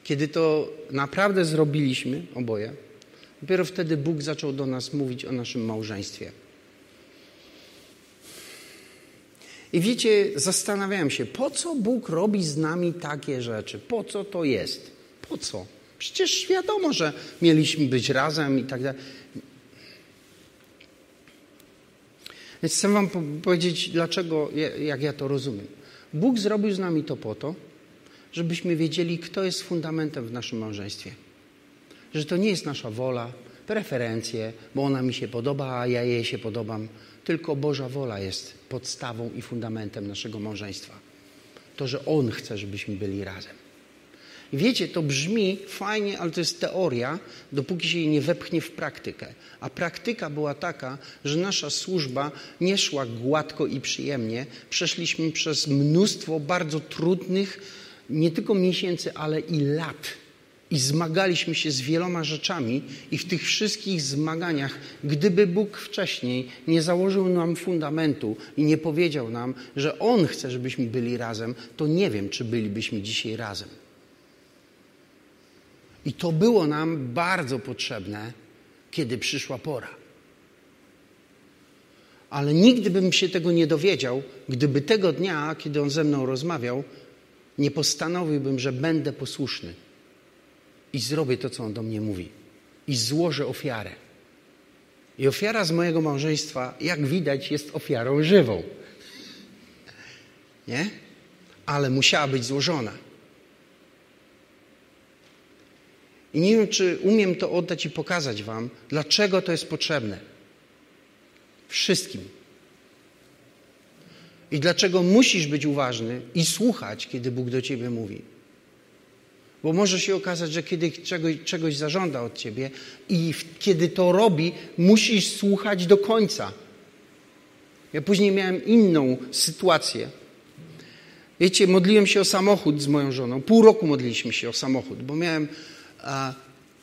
[SPEAKER 1] kiedy to naprawdę zrobiliśmy, oboje, Dopiero wtedy Bóg zaczął do nas mówić o naszym małżeństwie. I wiecie, zastanawiałem się, po co Bóg robi z nami takie rzeczy? Po co to jest? Po co? Przecież wiadomo, że mieliśmy być razem i tak dalej. Więc chcę Wam powiedzieć, dlaczego, jak ja to rozumiem. Bóg zrobił z nami to po to, żebyśmy wiedzieli, kto jest fundamentem w naszym małżeństwie że to nie jest nasza wola, preferencje, bo ona mi się podoba, a ja jej się podobam. Tylko Boża wola jest podstawą i fundamentem naszego małżeństwa. To, że On chce, żebyśmy byli razem. I wiecie, to brzmi fajnie, ale to jest teoria, dopóki się jej nie wepchnie w praktykę. A praktyka była taka, że nasza służba nie szła gładko i przyjemnie. Przeszliśmy przez mnóstwo bardzo trudnych, nie tylko miesięcy, ale i lat i zmagaliśmy się z wieloma rzeczami, i w tych wszystkich zmaganiach, gdyby Bóg wcześniej nie założył nam fundamentu i nie powiedział nam, że On chce, żebyśmy byli razem, to nie wiem, czy bylibyśmy dzisiaj razem. I to było nam bardzo potrzebne, kiedy przyszła pora. Ale nigdy bym się tego nie dowiedział, gdyby tego dnia, kiedy on ze mną rozmawiał, nie postanowiłbym, że będę posłuszny i zrobię to, co on do mnie mówi. I złożę ofiarę. I ofiara z mojego małżeństwa, jak widać, jest ofiarą żywą. Nie? Ale musiała być złożona. I nie wiem, czy umiem to oddać i pokazać Wam, dlaczego to jest potrzebne. Wszystkim. I dlaczego musisz być uważny i słuchać, kiedy Bóg do Ciebie mówi. Bo może się okazać, że kiedy czegoś, czegoś zażąda od ciebie i kiedy to robi, musisz słuchać do końca. Ja później miałem inną sytuację. Wiecie, modliłem się o samochód z moją żoną. Pół roku modliliśmy się o samochód, bo miałem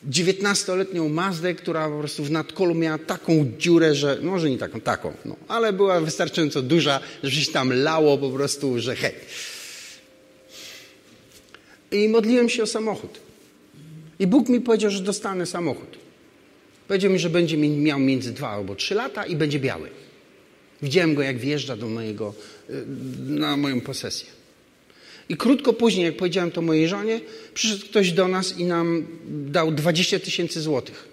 [SPEAKER 1] 19-letnią Mazdę, która po prostu w nadkolu miała taką dziurę, że, no może nie taką, taką, no, ale była wystarczająco duża, że się tam lało po prostu, że hej. I modliłem się o samochód. I Bóg mi powiedział, że dostanę samochód. Powiedział mi, że będzie miał między dwa albo trzy lata i będzie biały. Widziałem go, jak wjeżdża do mojego, y, na moją posesję. I krótko później, jak powiedziałem to mojej żonie, przyszedł ktoś do nas i nam dał 20 tysięcy złotych.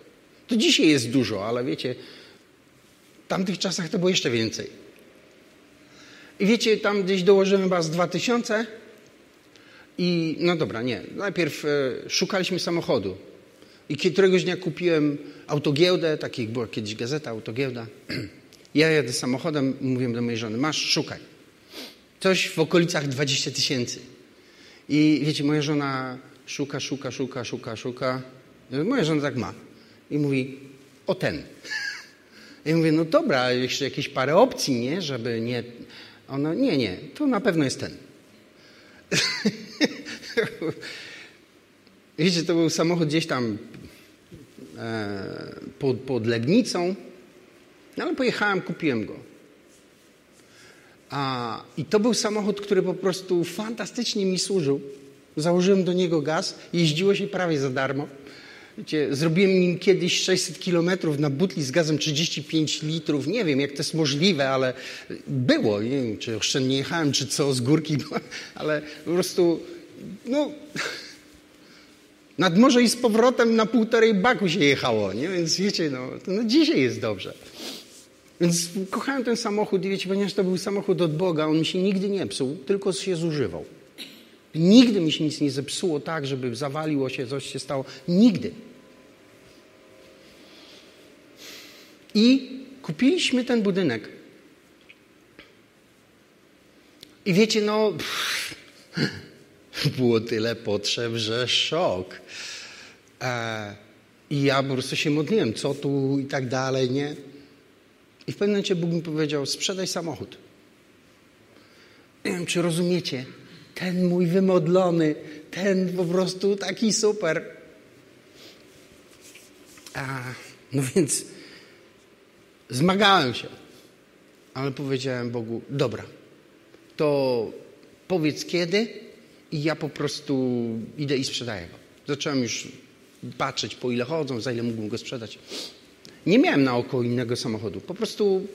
[SPEAKER 1] To dzisiaj jest dużo, ale wiecie, w tamtych czasach to było jeszcze więcej. I wiecie, tam gdzieś dołożyłem z 2000 i no dobra, nie. Najpierw e, szukaliśmy samochodu. I któregoś dnia kupiłem autogiełdę, takiej była kiedyś gazeta, autogiełda. Ja jadę samochodem, mówię do mojej żony, masz, szukaj. Coś w okolicach 20 tysięcy. I wiecie, moja żona szuka, szuka, szuka, szuka, szuka. Moja żona tak ma. I mówi, o ten. I mówię, no dobra, jeszcze jakieś parę opcji, nie? Żeby nie... Ona, nie, nie, to na pewno jest ten. Wiecie, to był samochód gdzieś tam e, pod, pod Legnicą. No ale pojechałem, kupiłem go. A, I to był samochód, który po prostu fantastycznie mi służył. Założyłem do niego gaz, jeździło się prawie za darmo. Wiecie, zrobiłem nim kiedyś 600 kilometrów na butli z gazem 35 litrów. Nie wiem, jak to jest możliwe, ale było. Nie wiem, czy oszczędnie jechałem, czy co, z górki, ale po prostu, no, nad morze i z powrotem na półtorej baku się jechało, nie? Więc wiecie, no, no dzisiaj jest dobrze. Więc kochałem ten samochód i wiecie, ponieważ to był samochód od Boga, on mi się nigdy nie psuł, tylko się zużywał. Nigdy mi się nic nie zepsuło tak, żeby zawaliło się, coś się stało. Nigdy. I kupiliśmy ten budynek. I wiecie, no, pff, było tyle potrzeb, że szok. E, I ja po prostu się modliłem, co tu i tak dalej, nie? I w pewnym momencie Bóg mi powiedział, sprzedaj samochód. Nie wiem, czy rozumiecie, ten mój wymodlony, ten po prostu taki super. No więc zmagałem się, ale powiedziałem Bogu, dobra, to powiedz kiedy i ja po prostu idę i sprzedaję go. Zacząłem już patrzeć, po ile chodzą, za ile mógłbym go sprzedać. Nie miałem na oko innego samochodu. Po prostu.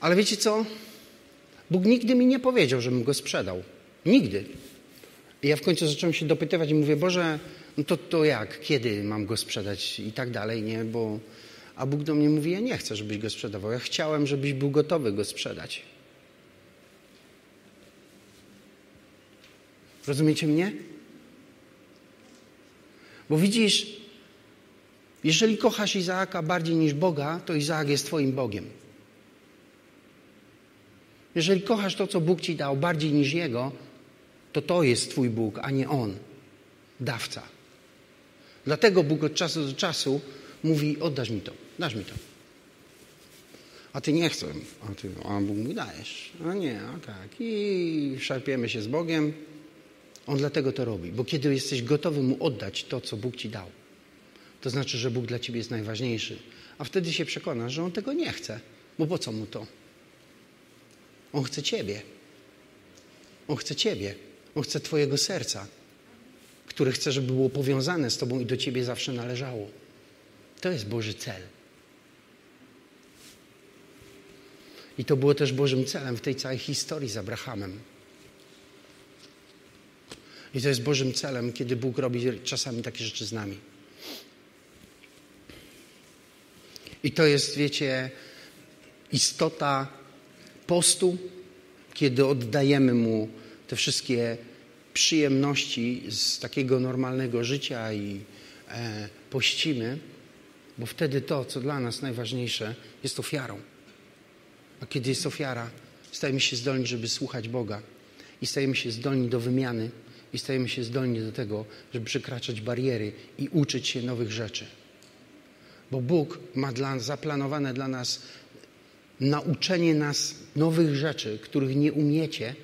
[SPEAKER 1] Ale wiecie co? Bóg nigdy mi nie powiedział, żebym go sprzedał. Nigdy. I ja w końcu zacząłem się dopytywać i mówię, Boże, no to, to jak? Kiedy mam go sprzedać? I tak dalej, nie? Bo... A Bóg do mnie mówi, ja nie chcę, żebyś go sprzedawał. Ja chciałem, żebyś był gotowy go sprzedać. Rozumiecie mnie? Bo widzisz, jeżeli kochasz Izaaka bardziej niż Boga, to Izaak jest Twoim Bogiem. Jeżeli kochasz to, co Bóg Ci dał bardziej niż Jego, to to jest Twój Bóg, a nie On, dawca. Dlatego Bóg od czasu do czasu mówi, oddasz mi to, dasz mi to. A Ty nie chcę, a, ty, a Bóg mi dajesz. A nie, a tak. I szarpiemy się z Bogiem. On dlatego to robi, bo kiedy jesteś gotowy Mu oddać to, co Bóg Ci dał, to znaczy, że Bóg dla ciebie jest najważniejszy. A wtedy się przekonasz, że On tego nie chce. Bo po co Mu to? On chce Ciebie. On chce Ciebie. On chce Twojego serca, które chce, żeby było powiązane z Tobą i do Ciebie zawsze należało. To jest Boży cel. I to było też Bożym celem w tej całej historii z Abrahamem. I to jest Bożym celem, kiedy Bóg robi czasami takie rzeczy z nami. I to jest, wiecie, istota postu, kiedy oddajemy Mu te wszystkie przyjemności z takiego normalnego życia i e, pościmy, bo wtedy to, co dla nas najważniejsze, jest ofiarą. A kiedy jest ofiara, stajemy się zdolni, żeby słuchać Boga i stajemy się zdolni do wymiany i stajemy się zdolni do tego, żeby przekraczać bariery i uczyć się nowych rzeczy. Bo Bóg ma dla, zaplanowane dla nas nauczenie nas nowych rzeczy, których nie umiecie,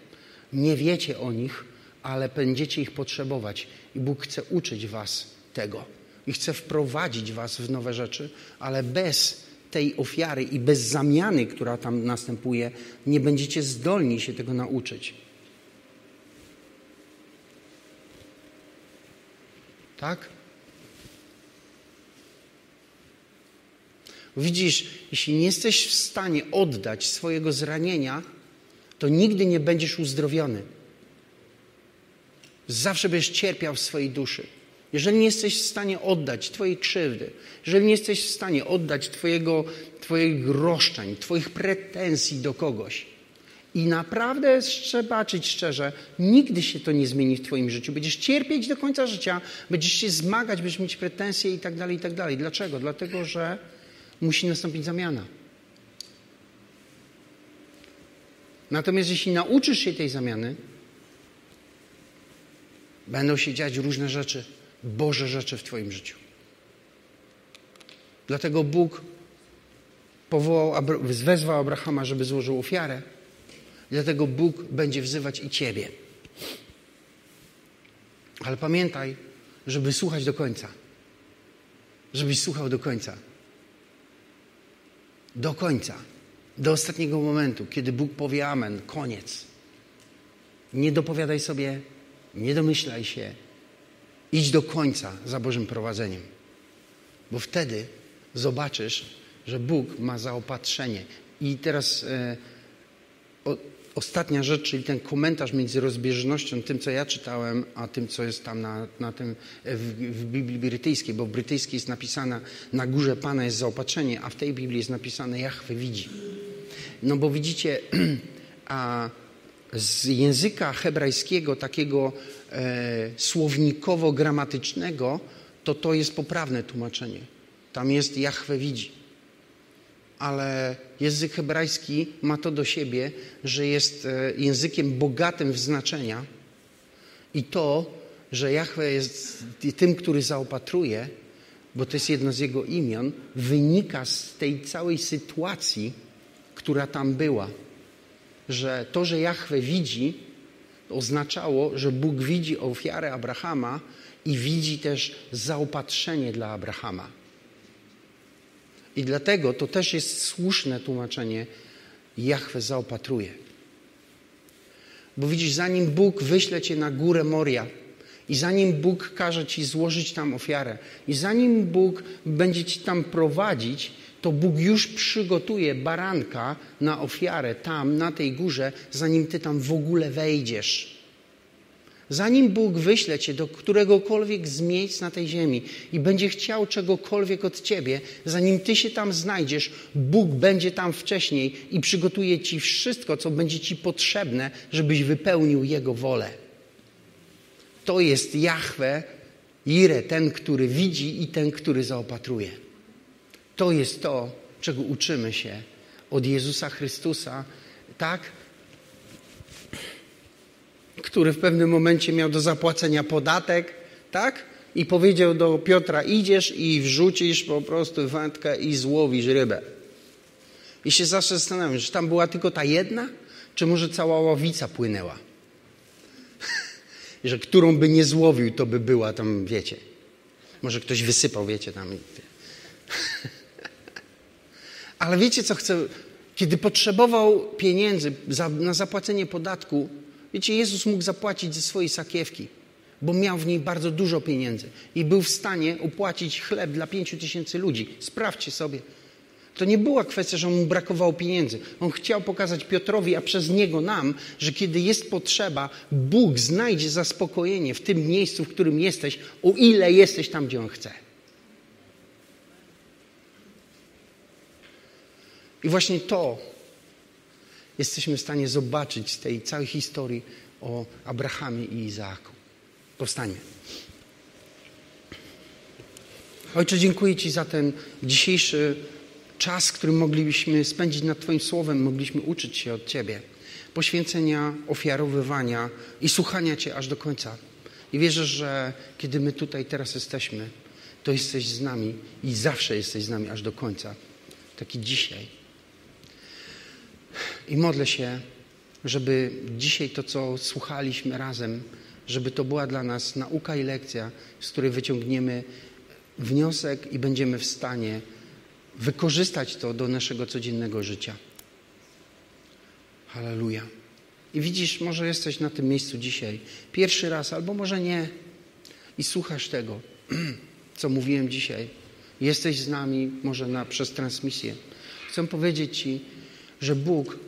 [SPEAKER 1] nie wiecie o nich, ale będziecie ich potrzebować. I Bóg chce uczyć Was tego. I chce wprowadzić Was w nowe rzeczy, ale bez tej ofiary i bez zamiany, która tam następuje, nie będziecie zdolni się tego nauczyć. Tak? Widzisz, jeśli nie jesteś w stanie oddać swojego zranienia, to nigdy nie będziesz uzdrowiony. Zawsze będziesz cierpiał w swojej duszy. Jeżeli nie jesteś w stanie oddać Twojej krzywdy, jeżeli nie jesteś w stanie oddać Twojego, Twoich roszczeń, Twoich pretensji do kogoś i naprawdę trzeba baczyć szczerze, nigdy się to nie zmieni w Twoim życiu. Będziesz cierpieć do końca życia, będziesz się zmagać, będziesz mieć pretensje i tak dalej, i tak dalej. Dlaczego? Dlatego, że musi nastąpić zamiana. Natomiast jeśli nauczysz się tej zamiany, będą się dziać różne rzeczy, Boże rzeczy w Twoim życiu. Dlatego Bóg powołał, wezwał Abrahama, żeby złożył ofiarę. Dlatego Bóg będzie wzywać i Ciebie. Ale pamiętaj, żeby słuchać do końca. Żebyś słuchał do końca. Do końca. Do ostatniego momentu, kiedy Bóg powie Amen, koniec. Nie dopowiadaj sobie, nie domyślaj się. Idź do końca za Bożym prowadzeniem. Bo wtedy zobaczysz, że Bóg ma zaopatrzenie. I teraz e, o, ostatnia rzecz, czyli ten komentarz między rozbieżnością, tym, co ja czytałem, a tym, co jest tam na, na tym, w, w Biblii brytyjskiej, bo w brytyjskiej jest napisane na górze Pana jest zaopatrzenie, a w tej Biblii jest napisane Jachwy widzi. No bo widzicie, a z języka hebrajskiego, takiego e, słownikowo-gramatycznego, to to jest poprawne tłumaczenie. Tam jest Jachwę widzi. Ale język hebrajski ma to do siebie, że jest e, językiem bogatym w znaczenia i to, że Jachwę jest tym, który zaopatruje, bo to jest jedno z jego imion, wynika z tej całej sytuacji, która tam była. Że to, że Jachwę widzi, oznaczało, że Bóg widzi ofiarę Abrahama i widzi też zaopatrzenie dla Abrahama. I dlatego to też jest słuszne tłumaczenie Jachwę zaopatruje. Bo widzisz, zanim Bóg wyśle cię na górę Moria i zanim Bóg każe ci złożyć tam ofiarę i zanim Bóg będzie ci tam prowadzić, to Bóg już przygotuje baranka na ofiarę tam, na tej górze, zanim ty tam w ogóle wejdziesz. Zanim Bóg wyśle cię do któregokolwiek z miejsc na tej ziemi i będzie chciał czegokolwiek od ciebie, zanim ty się tam znajdziesz, Bóg będzie tam wcześniej i przygotuje ci wszystko, co będzie ci potrzebne, żebyś wypełnił Jego wolę. To jest Jahwe, Ire, ten, który widzi i ten, który zaopatruje. To jest to, czego uczymy się od Jezusa Chrystusa, tak? Który w pewnym momencie miał do zapłacenia podatek, tak? I powiedział do Piotra: Idziesz i wrzucisz po prostu wędkę i złowisz rybę. I się zawsze zastanawiam, czy tam była tylko ta jedna, czy może cała ławica płynęła. że którą by nie złowił, to by była tam, wiecie. Może ktoś wysypał, wiecie, tam. Ale wiecie, co chcę? Kiedy potrzebował pieniędzy za, na zapłacenie podatku, wiecie, Jezus mógł zapłacić ze swojej sakiewki, bo miał w niej bardzo dużo pieniędzy i był w stanie opłacić chleb dla pięciu tysięcy ludzi. Sprawdźcie sobie. To nie była kwestia, że mu brakowało pieniędzy. On chciał pokazać Piotrowi, a przez niego nam, że kiedy jest potrzeba, Bóg znajdzie zaspokojenie w tym miejscu, w którym jesteś, o ile jesteś tam, gdzie On chce. I właśnie to jesteśmy w stanie zobaczyć z tej całej historii o Abrahamie i Izaaku. Powstańmy. Ojcze, dziękuję Ci za ten dzisiejszy czas, który moglibyśmy spędzić nad Twoim Słowem, mogliśmy uczyć się od Ciebie. Poświęcenia, ofiarowywania i słuchania Cię aż do końca. I wierzę, że kiedy my tutaj teraz jesteśmy, to jesteś z nami i zawsze jesteś z nami aż do końca. Taki dzisiaj. I modlę się, żeby dzisiaj to, co słuchaliśmy razem, żeby to była dla nas nauka i lekcja, z której wyciągniemy wniosek i będziemy w stanie wykorzystać to do naszego codziennego życia. Halleluja. I widzisz, może jesteś na tym miejscu dzisiaj pierwszy raz, albo może nie, i słuchasz tego, co mówiłem dzisiaj. Jesteś z nami, może na, przez transmisję. Chcę powiedzieć Ci, że Bóg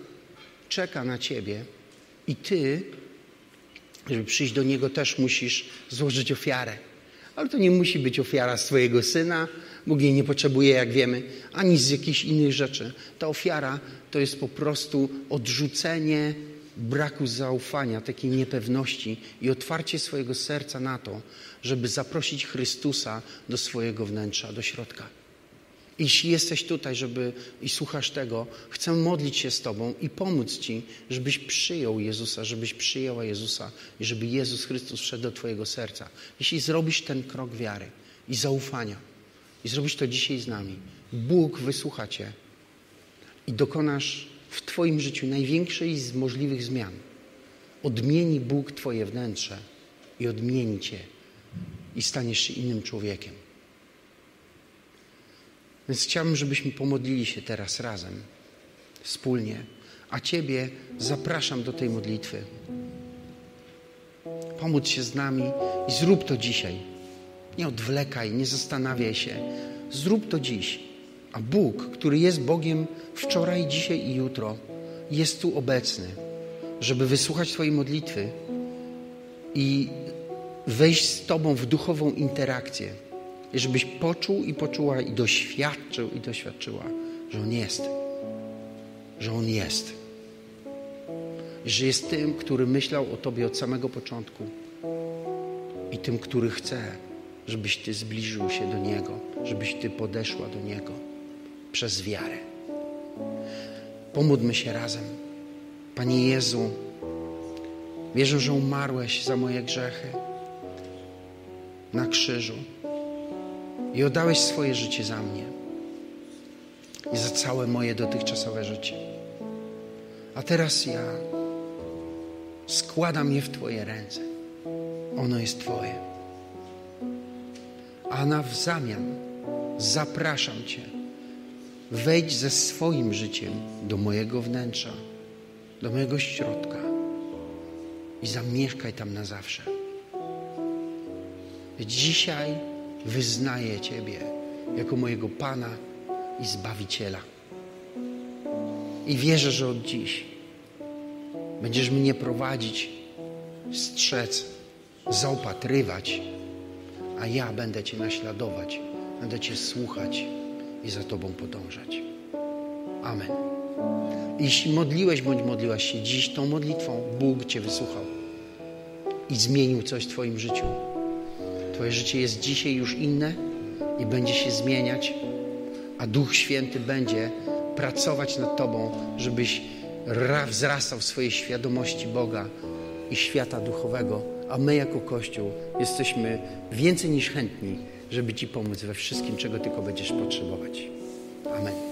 [SPEAKER 1] czeka na Ciebie i Ty, żeby przyjść do Niego, też musisz złożyć ofiarę. Ale to nie musi być ofiara z Twojego syna. Bóg jej nie potrzebuje, jak wiemy, ani z jakichś innych rzeczy. Ta ofiara to jest po prostu odrzucenie braku zaufania, takiej niepewności i otwarcie swojego serca na to, żeby zaprosić Chrystusa do swojego wnętrza, do środka. Jeśli jesteś tutaj żeby, i słuchasz tego, chcę modlić się z Tobą i pomóc Ci, żebyś przyjął Jezusa, żebyś przyjęła Jezusa i żeby Jezus Chrystus wszedł do Twojego serca. Jeśli zrobisz ten krok wiary i zaufania i zrobisz to dzisiaj z nami, Bóg wysłucha Cię i dokonasz w Twoim życiu największej z możliwych zmian. Odmieni Bóg Twoje wnętrze i odmieni Cię i staniesz się innym człowiekiem. Więc chciałbym, żebyśmy pomodlili się teraz razem, wspólnie, a Ciebie zapraszam do tej modlitwy. Pomóc się z nami i zrób to dzisiaj. Nie odwlekaj, nie zastanawiaj się. Zrób to dziś. A Bóg, który jest Bogiem wczoraj, dzisiaj i jutro, jest tu obecny, żeby wysłuchać Twojej modlitwy i wejść z Tobą w duchową interakcję. I żebyś poczuł i poczuła i doświadczył i doświadczyła, że On jest. Że On jest. Że jest tym, który myślał o Tobie od samego początku i tym, który chce, żebyś Ty zbliżył się do Niego, żebyś Ty podeszła do Niego przez wiarę. Pomódlmy się razem. Panie Jezu, wierzę, że umarłeś za moje grzechy na krzyżu i oddałeś swoje życie za mnie i za całe moje dotychczasowe życie. A teraz ja składam je w Twoje ręce. Ono jest Twoje. A na w zamian zapraszam Cię. Wejdź ze swoim życiem do mojego wnętrza, do mojego środka i zamieszkaj tam na zawsze. Dzisiaj wyznaję Ciebie jako mojego Pana i Zbawiciela. I wierzę, że od dziś będziesz mnie prowadzić, strzec, zaopatrywać, a ja będę Cię naśladować, będę Cię słuchać i za Tobą podążać. Amen. Jeśli modliłeś bądź modliłaś się dziś tą modlitwą, Bóg Cię wysłuchał i zmienił coś w Twoim życiu. Twoje życie jest dzisiaj już inne i będzie się zmieniać, a Duch Święty będzie pracować nad Tobą, żebyś wzrastał w swojej świadomości Boga i świata duchowego, a my jako Kościół jesteśmy więcej niż chętni, żeby Ci pomóc we wszystkim, czego tylko będziesz potrzebować. Amen.